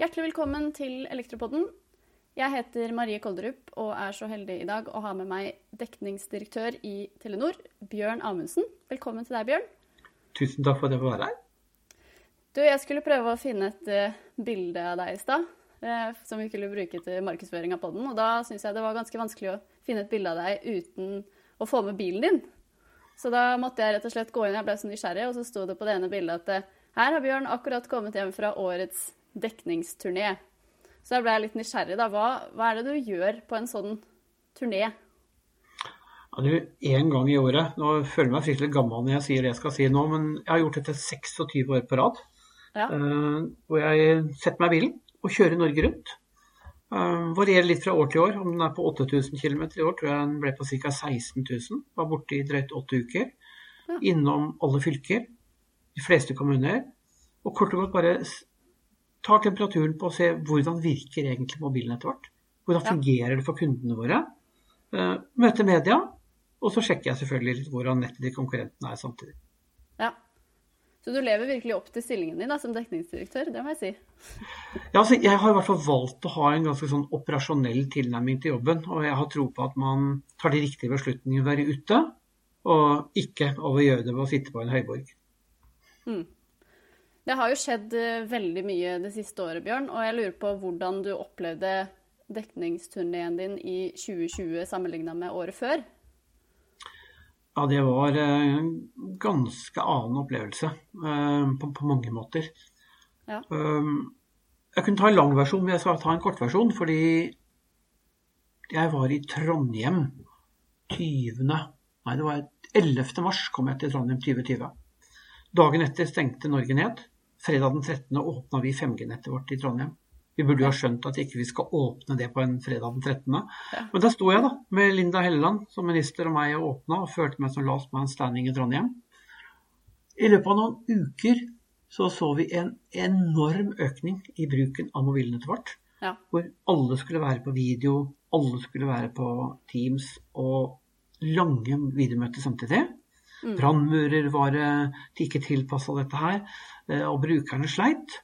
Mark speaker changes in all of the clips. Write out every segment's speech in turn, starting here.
Speaker 1: Hjertelig velkommen til Elektropodden. Jeg heter Marie Kolderup og er så heldig i dag å ha med meg dekningsdirektør i Telenor, Bjørn Amundsen. Velkommen til deg, Bjørn.
Speaker 2: Tusen takk for at jeg får være her.
Speaker 1: Du, jeg skulle prøve å finne et uh, bilde av deg i stad, uh, som vi skulle bruke til markedsføring av podden. Og da syns jeg det var ganske vanskelig å finne et bilde av deg uten å få med bilen din. Så da måtte jeg rett og slett gå inn, jeg ble så nysgjerrig, og så sto det på det ene bildet at uh, her har Bjørn akkurat kommet hjem fra årets dekningsturné. Så da ble jeg litt nysgjerrig. da. Hva, hva er det du gjør på en sånn turné?
Speaker 2: Ja, du, En gang i året Nå føler jeg meg fryktelig gammel når jeg sier det jeg skal si nå, men jeg har gjort dette 26 år på rad.
Speaker 1: Ja.
Speaker 2: Uh, hvor jeg setter meg i bilen og kjører Norge rundt. Uh, varierer litt fra år til år. Om den er på 8000 km i år, tror jeg den ble på ca. 16 000. Var borte i drøyt åtte uker.
Speaker 1: Ja.
Speaker 2: Innom alle fylker, de fleste kommuner. Og kort og godt bare tar temperaturen på å se hvordan virker egentlig mobilnettet vårt. Hvordan
Speaker 1: Ja.
Speaker 2: fungerer det for kundene våre. Uh, møter media, og så sjekker jeg selvfølgelig litt hvordan nettet til konkurrentene er samtidig.
Speaker 1: Ja. Så du lever virkelig opp til stillingen din da, som dekningsdirektør, det må jeg si.
Speaker 2: Ja, altså, jeg har i hvert fall valgt å ha en ganske sånn operasjonell tilnærming til jobben. Og jeg har tro på at man tar de riktige beslutningene ved å være ute, og ikke over å gjøre det ved å sitte på en høyborg.
Speaker 1: Det har jo skjedd eh, veldig mye det siste året, Bjørn, og jeg lurer på hvordan du opplevde dekningsturneen din i 2020 sammenligna med året før.
Speaker 2: Ja, det var en ganske annen opplevelse eh, på, på mange måter.
Speaker 1: Ja.
Speaker 2: Um, jeg kunne ta en lang versjon, men jeg skal ta en kort versjon. Fordi jeg var i Trondheim 20. Nei, det var 11. mars kom jeg til Trondheim 2020. Dagen etter stengte Norge ned. Fredag den 13. åpna vi 5G-nettet vårt i Trondheim. Vi burde jo ha skjønt at ikke vi skal åpne det på en fredag den 13.
Speaker 1: Ja.
Speaker 2: Men der sto jeg da, med Linda Helleland som minister og meg og åpna, og følte meg som last man standing i Trondheim. I løpet av noen uker så så vi en enorm økning i bruken av mobilnettet vårt.
Speaker 1: Ja.
Speaker 2: Hvor alle skulle være på video, alle skulle være på Teams og lange videomøter samtidig.
Speaker 1: Mm.
Speaker 2: Brannmurer var eh, ikke tilpassa dette her, eh, og brukerne sleit.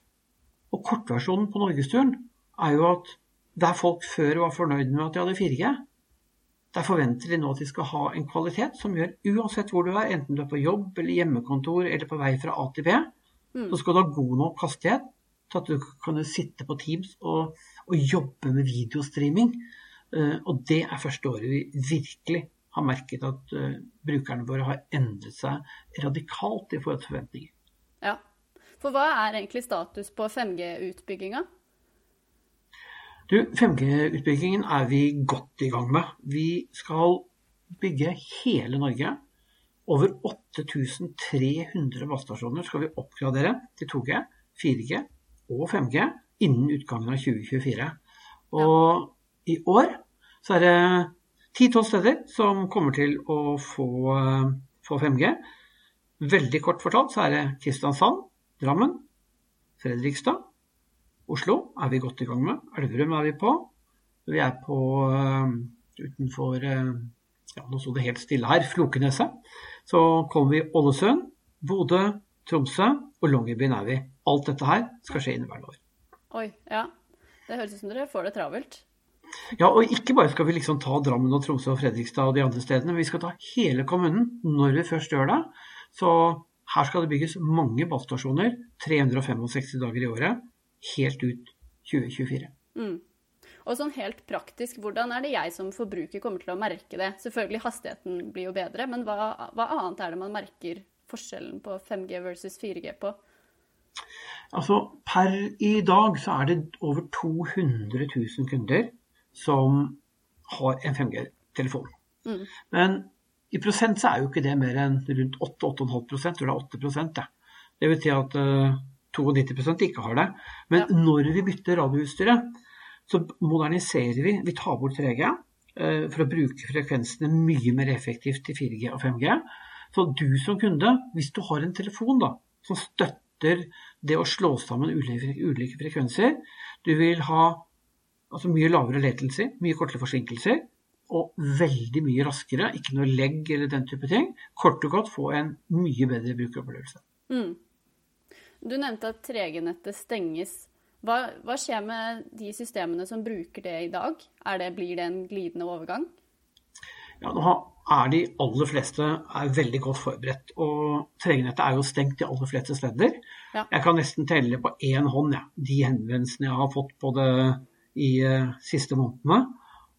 Speaker 2: Og kortversjonen på norgesturen er jo at der folk før var fornøyd med at de hadde 4G, der forventer de nå at de skal ha en kvalitet som gjør uansett hvor du er, enten du er på jobb eller hjemmekontor eller på vei fra A til B,
Speaker 1: Mm.
Speaker 2: så skal du ha god nok hastighet til at du kan sitte på Teams og, og jobbe med videostreaming. Uh, og det er første året vi virkelig har merket at uh, brukerne våre har endret seg radikalt i forhold til forventninger.
Speaker 1: For hva er egentlig status på 5G-utbygginga?
Speaker 2: Du, 5G-utbyggingen er vi godt i gang med. Vi skal bygge hele Norge. Over 8300 basestasjoner skal vi oppgradere til 2G, 4G og 5G innen utgangen av 2024. Og i år så er det 10-12 steder som kommer til å få, eh, få 5G. Veldig kort fortalt så er det Kristiansand, Drammen, Fredrikstad, Oslo er vi godt i gang med. Elverum er vi på. Vi er på uh, utenfor uh, ja, Nå sto det helt stille her. Flokeneset. Så kommer vi Ålesund, Bodø, Tromsø og Longyearbyen er vi. Alt dette her skal skje inneværende år.
Speaker 1: Oi, ja. Det høres ut som dere får det travelt.
Speaker 2: Ja, og ikke bare skal vi liksom ta Drammen og Tromsø og Fredrikstad og de andre stedene, men vi skal ta hele kommunen når vi først gjør det. Så her skal det bygges mange basestasjoner, 365 dager i året, helt ut 2024.
Speaker 1: Mm. Og sånn helt praktisk, hvordan er det jeg som forbruker kommer til å merke det? Selvfølgelig hastigheten blir jo bedre, men hva, hva annet er det man merker forskjellen på 5G versus 4G på?
Speaker 2: Altså, per i dag så er det over 200 000 kunder som har en 5G-telefon.
Speaker 1: Mm.
Speaker 2: Men i prosent så er jo ikke det mer enn rundt 8-8,5 tror det er 8 ja. Det vil si at uh, 92% ikke har det. Men
Speaker 1: Ja.
Speaker 2: når vi bytter radioutstyret, så moderniserer vi. Vi tar bort 3G uh, for å bruke frekvensene mye mer effektivt til 4G og 5G. Så du som kunde, hvis du har en telefon da, som støtter det å slå sammen ulike, ulike frekvenser, du vil ha altså mye lavere letelser, mye kortere forsinkelser, og veldig mye raskere, ikke noe legg eller den type ting. Kort og godt få en mye bedre brukeropplevelse.
Speaker 1: Mm. Du nevnte at 3G-nettet stenges. Hva, hva, skjer med de systemene som bruker det i dag? Det, blir det en glidende overgang?
Speaker 2: Ja, nå er De aller fleste er veldig godt forberedt. og 3G-nettet er jo stengt de aller fleste steder. Ja. Jeg kan nesten telle på én hånd ja, de henvendelsene jeg har fått på det i uh, siste månedene.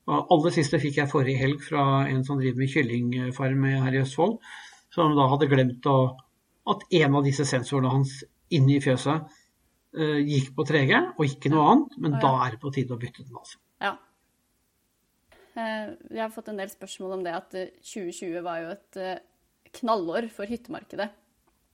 Speaker 2: Aller siste fikk jeg forrige helg fra en som driver med kyllingfarm her i Østfold. Som da hadde glemt å, at en av disse sensorene hans inne i fjøset uh, gikk på 3G, og ikke noe annet. Men ja. da er det på tide å bytte den, altså.
Speaker 1: Ja. Uh, jeg har fått en del spørsmål om det at 2020 var jo et knallår for hyttemarkedet.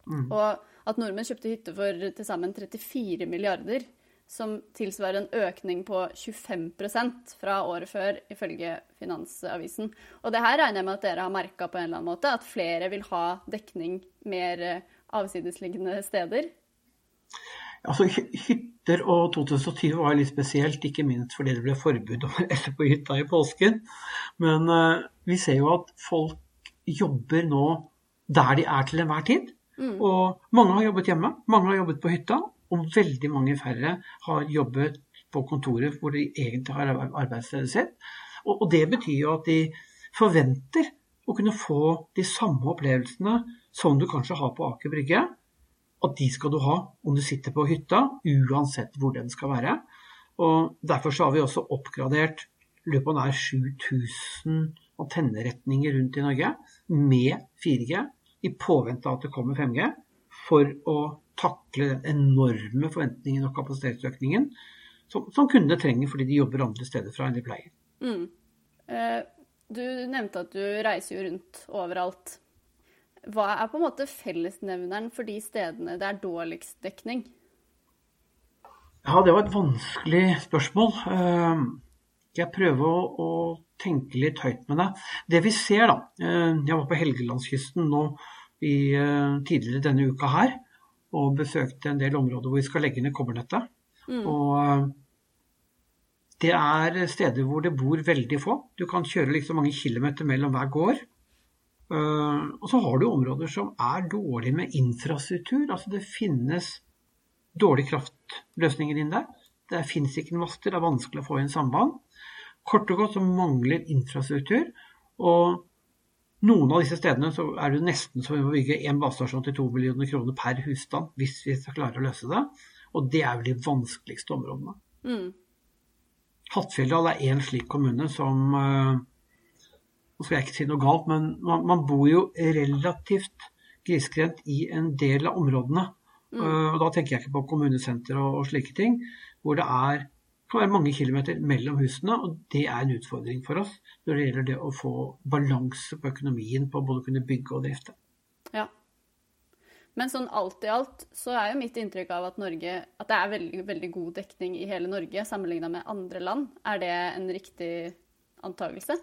Speaker 1: Mm. Og at nordmenn kjøpte hytte for til sammen 34 milliarder, som tilsvarer en økning på 25% fra året før, ifølge Finansavisen. Og det her regner jeg med at dere har merka på en eller annen måte, at flere vil ha dekning mer eh, avsidesliggende steder?
Speaker 2: Altså, Hytter og 2020 var litt spesielt, ikke minst fordi det ble forbud om å være på hytta i påsken. Men uh, vi ser jo at folk jobber nå der de er til enhver tid. Mm. Og mange har jobbet hjemme, mange har jobbet på hytta, og veldig mange færre har jobbet på kontoret hvor de egentlig har arbeidsstedet sitt. Og, det betyr jo at de forventer å kunne få de samme opplevelsene som du kanskje har på Aker Brygge. At de skal du ha om du sitter på hytta, uansett hvor den skal være. Og Derfor har vi også oppgradert løpet av nær 7000 antenneretninger rundt i Norge med 4G i påvente av at det kommer 5G, for å takle den enorme forventningen og kapasitetsøkningen som, som kundene trenger fordi de jobber andre steder fra enn de pleier. Mm.
Speaker 1: Eh, du nevnte at du reiser jo rundt overalt. Hva er på en måte fellesnevneren for de stedene det er dårligst dekning?
Speaker 2: Ja, det var et vanskelig spørsmål. Eh, jeg prøver å, å tenke litt høyt med det. Det vi ser, da eh, Jeg var på Helgelandskysten nå i, eh, tidligere denne uka her og besøkte en del områder hvor vi skal legge ned kobbernettet. Mm. Og eh, det er steder hvor det bor veldig få. Du kan kjøre liksom mange kilometer mellom hver gård. Og så har du områder som er dårlig med infrastruktur. Altså det finnes dårlige kraftløsninger inn der. Det finnes ikke master, det er vanskelig å få inn samband. Kort og godt så mangler infrastruktur. Og noen av disse stedene så er det nesten så vi må bygge én basestasjon til to millioner kroner per husstand hvis vi skal klare å løse det. Og det er vel de vanskeligste områdene. Mm. Hattfjelldal er én slik kommune som eh, Nå skal jeg ikke si noe galt, men man, man bor jo relativt grisgrendt i en del av områdene. Mm. Uh, og da tenker jeg ikke på kommunesenter og, og slike ting, hvor det er kan være mange kilometer mellom husene, og det er en utfordring for oss når det gjelder det å få balanse på økonomien på både å kunne bygge og drifte.
Speaker 1: Ja. Men sånn alt i alt så er jo mitt inntrykk av at, Norge, at det er veldig, veldig god dekning i hele Norge sammenligna med andre land. Er det en riktig antakelse?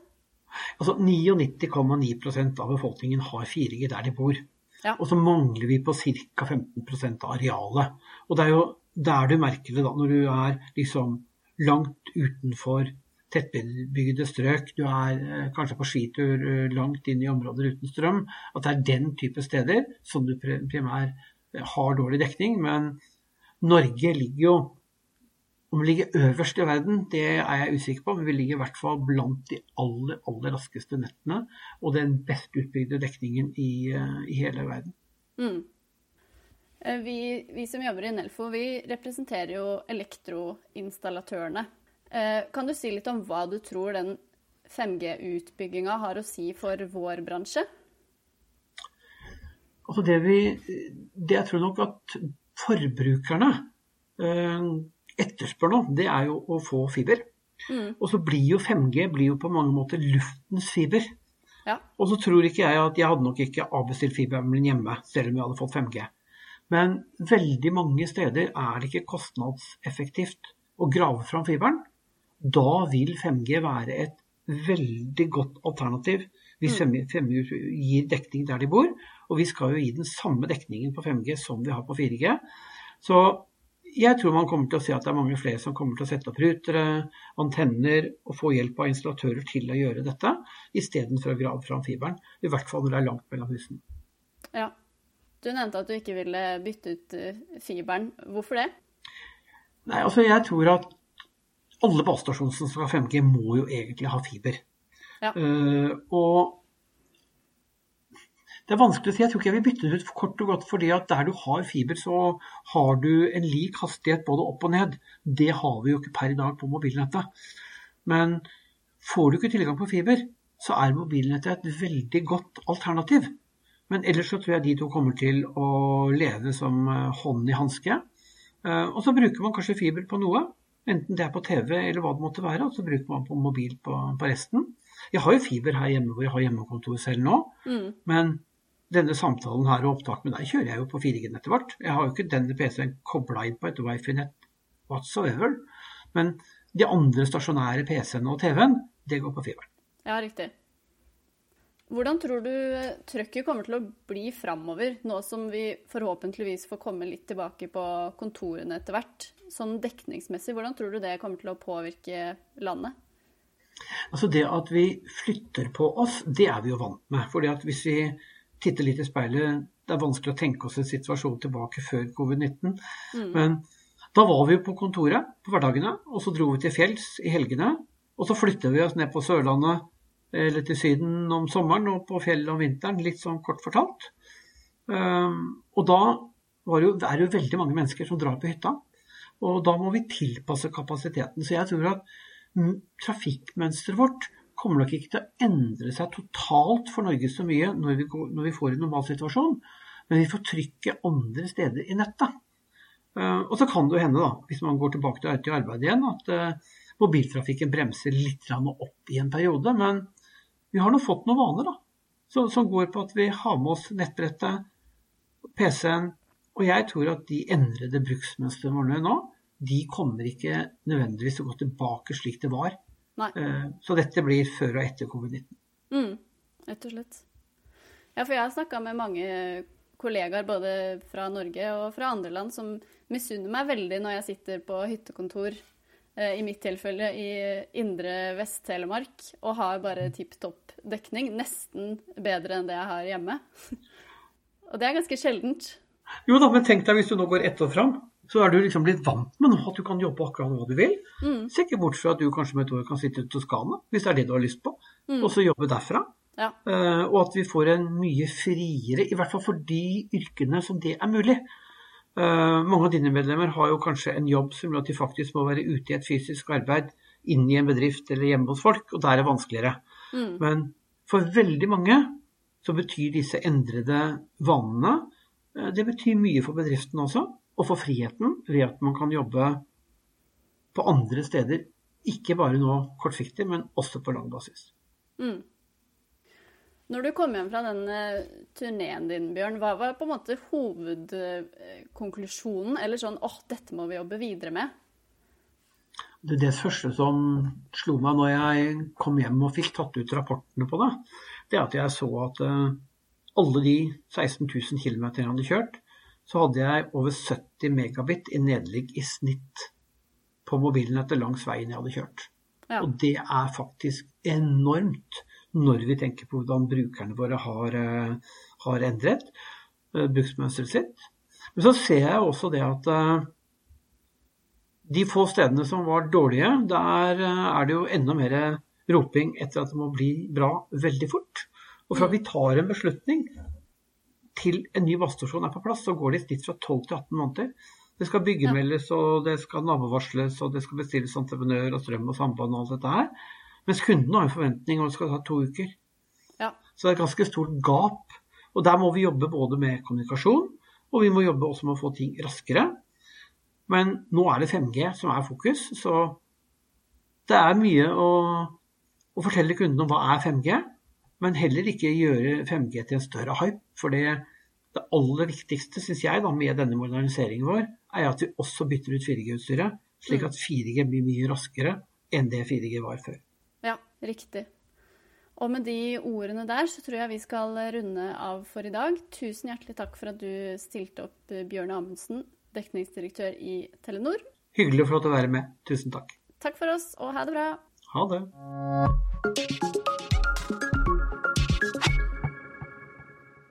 Speaker 2: Altså 99,9% av befolkningen har 4G der de bor. Ja. Og så mangler vi på ca. 15% av arealet. Og det er jo der du merker det da, når du er liksom langt utenfor tettbygde strøk, du er eh, kanskje på skitur eh, langt inn i områder uten strøm, at det er den type steder som du primært eh, har dårlig dekning. Men Norge ligger jo Om vi ligger øverst i verden, det er jeg usikker på, men vi ligger i hvert fall blant de aller, aller raskeste nettene og den best utbygde dekningen i, i hele verden. Mm.
Speaker 1: Eh, vi, vi, som jobber i Nelfo, vi representerer jo elektroinstallatørene. Eh, kan du si litt om hva du tror den 5G-utbygginga har å si for vår bransje?
Speaker 2: Altså det, vi, det jeg tror nok at forbrukerne eh, etterspør nå, det er jo å få fiber. Mm. Og så blir jo 5G blir jo på mange måter luftens fiber. Ja. Og så tror ikke jeg at jeg hadde nok ikke avbestilt fiberen hjemme, selv om jeg hadde fått 5G. Men veldig mange steder er det ikke kostnadseffektivt å grave fram fiberen. Da vil 5G være et veldig godt alternativ hvis 5G mm. gir dekning der de bor. Og vi skal jo gi den samme dekningen på 5G som vi har på 4G. Så jeg tror man kommer til å se at det er mange flere som kommer til å sette opp rutere, antenner og få hjelp av installatører til å gjøre dette, istedenfor å grave fram fiberen. I hvert fall når det er langt mellom husene.
Speaker 1: Ja, Du nevnte at du ikke ville bytte ut eh, fiberen. Hvorfor det?
Speaker 2: Nei, altså jeg tror at alle basestasjoner som skal ha 5G, må jo egentlig ha fiber.
Speaker 1: Ja.
Speaker 2: Uh, og det er vanskelig å si. Jeg tror ikke jeg vil bytte det ut kort og godt fordi at der du har fiber, så har du en lik hastighet både opp og ned. Det har vi jo ikke per i dag på mobilnettet. Men får du ikke tilgang på fiber, så er mobilnettet et veldig godt alternativ. Men ellers så tror jeg de to kommer til å leve som eh, hånd i hanske. Eh, og så bruker man kanskje fiber på noe, enten det er på TV eller hva det måtte være. Og så bruker man på mobil på, på resten. Jeg har jo fiber her hjemme hvor jeg har hjemmekontor selv nå.
Speaker 1: Mm.
Speaker 2: Men denne samtalen her og opptak med deg kjører jeg jo på 4G etter hvert. Jeg har jo ikke denne PC-en kobla inn på et wifi-nett whatsoever. Men de andre stasjonære PC-ene og TV-en, det går på fiberen.
Speaker 1: Ja, riktig. Hvordan tror du trøkket kommer til å bli framover, nå som vi forhåpentligvis får komme litt tilbake på kontorene etter hvert? Sånn dekningsmessig, hvordan tror du det kommer til å påvirke landet?
Speaker 2: Altså Det at vi flytter på oss, det er vi jo vant med. Fordi at hvis vi titter litt i speilet, det er vanskelig å tenke oss en situasjon tilbake før covid-19.
Speaker 1: Mm.
Speaker 2: Men da var vi på kontoret på hverdagene, og så dro vi til fjells i helgene. Og så flytter vi oss ned på Sørlandet eller til Syden om sommeren og på fjellet om vinteren, litt sånn kort fortalt. Um, og da jo, er det jo veldig mange mennesker som drar på hytta. Og da må vi tilpasse kapasiteten. Så jeg tror at trafikkmønsteret vårt kommer nok ikke til å endre seg totalt for Norge så mye når vi, går, når vi får en normal situasjon, men vi får trykket andre steder i nettet. Uh, og så kan det jo hende, da, hvis man går tilbake til, arbeid igjen, at uh, mobiltrafikken bremser litt opp i en periode. Men vi har nå fått noen vaner da, som, som går på at vi har med oss nettbrettet, PC-en, og jeg tror at de endrede bruksmønstrene våre nå, de kommer ikke nødvendigvis til å gå tilbake slik det var. Eh, så dette blir før og etter covid-19.
Speaker 1: Mm, rett og slett. Ja, for jeg har snakka med mange kollegaer både fra Norge og fra andre land som misunner meg veldig når jeg sitter på hyttekontor, eh, i mitt tilfelle i indre Vest-Telemark, og har bare tipp topp dekning. Nesten bedre enn det jeg har hjemme. og det er ganske sjeldent.
Speaker 2: Jo da, men tenk deg hvis du nå går ett år fram så er du liksom blitt vant med nå at du kan jobbe akkurat hva du vil.
Speaker 1: Mm.
Speaker 2: Se ikke bort fra at du kanskje om et år kan sitte i Toskana, hvis det er det du har lyst på, mm. og så jobbe derfra.
Speaker 1: Ja.
Speaker 2: Uh, og at vi får en mye friere, i hvert fall for de yrkene som det er mulig. Uh, mange av dine medlemmer har jo kanskje en jobb som gjør at de faktisk må være ute i et fysisk arbeid, inn i en bedrift eller hjemme hos folk, og der er det vanskeligere.
Speaker 1: Mm.
Speaker 2: Men for veldig mange så betyr disse endrede vanene uh, Det betyr mye for bedriften også og for friheten ved at man kan jobbe på andre steder. Ikke bare nå kortsiktig, men også på lang basis.
Speaker 1: Mm. Når du kom hjem fra den turneen din, Bjørn, hva var på en måte hovedkonklusjonen? Eller sånn åh, dette må vi jobbe videre med?
Speaker 2: Det, det første som slo meg når jeg kom hjem og fikk tatt ut rapportene på det, det er at jeg så at uh, alle de 16 000 km jeg hadde kjørt, så hadde jeg over 70 megabit i nedligg i snitt på mobilnettet langs veien jeg hadde kjørt.
Speaker 1: Ja.
Speaker 2: Og det er faktisk enormt når vi tenker på hvordan brukerne våre har, eh, har endret uh, bruksmønsteret sitt. Men så ser jeg også det at de få stedene som var dårlige, der uh, er det jo enda mer roping etter at det må bli bra veldig fort. Og fra vi tar en beslutning til en ny vassstasjon er på plass, så går det i snitt fra 12 til 18 måneder. Det skal byggemeldes, og det skal nabovarsles, og det skal bestilles entreprenør og strøm og samband og alt dette her. Mens kunden har en forventning om det skal ta to uker.
Speaker 1: Ja.
Speaker 2: Så det er et ganske stort gap. Og der må vi jobbe både med kommunikasjon, og vi må jobbe også med å få ting raskere. Men nå er det 5G som er fokus, så det er mye å, å fortelle kunden om hva er 5G, men heller ikke gjøre 5G til en større hype. For det, det aller viktigste, syns jeg, da, med denne moderniseringen vår, er at vi også bytter ut 4G-utstyret, slik at 4G blir mye raskere enn det 4G var før.
Speaker 1: Ja, riktig. Og med de ordene der så tror jeg vi skal runde av for i dag. Tusen hjertelig takk for at du stilte opp, Bjørn Amundsen, dekningsdirektør i Telenor.
Speaker 2: Hyggelig å få lov til å være med. Tusen takk.
Speaker 1: Takk for oss, og ha det bra.
Speaker 2: Ha det.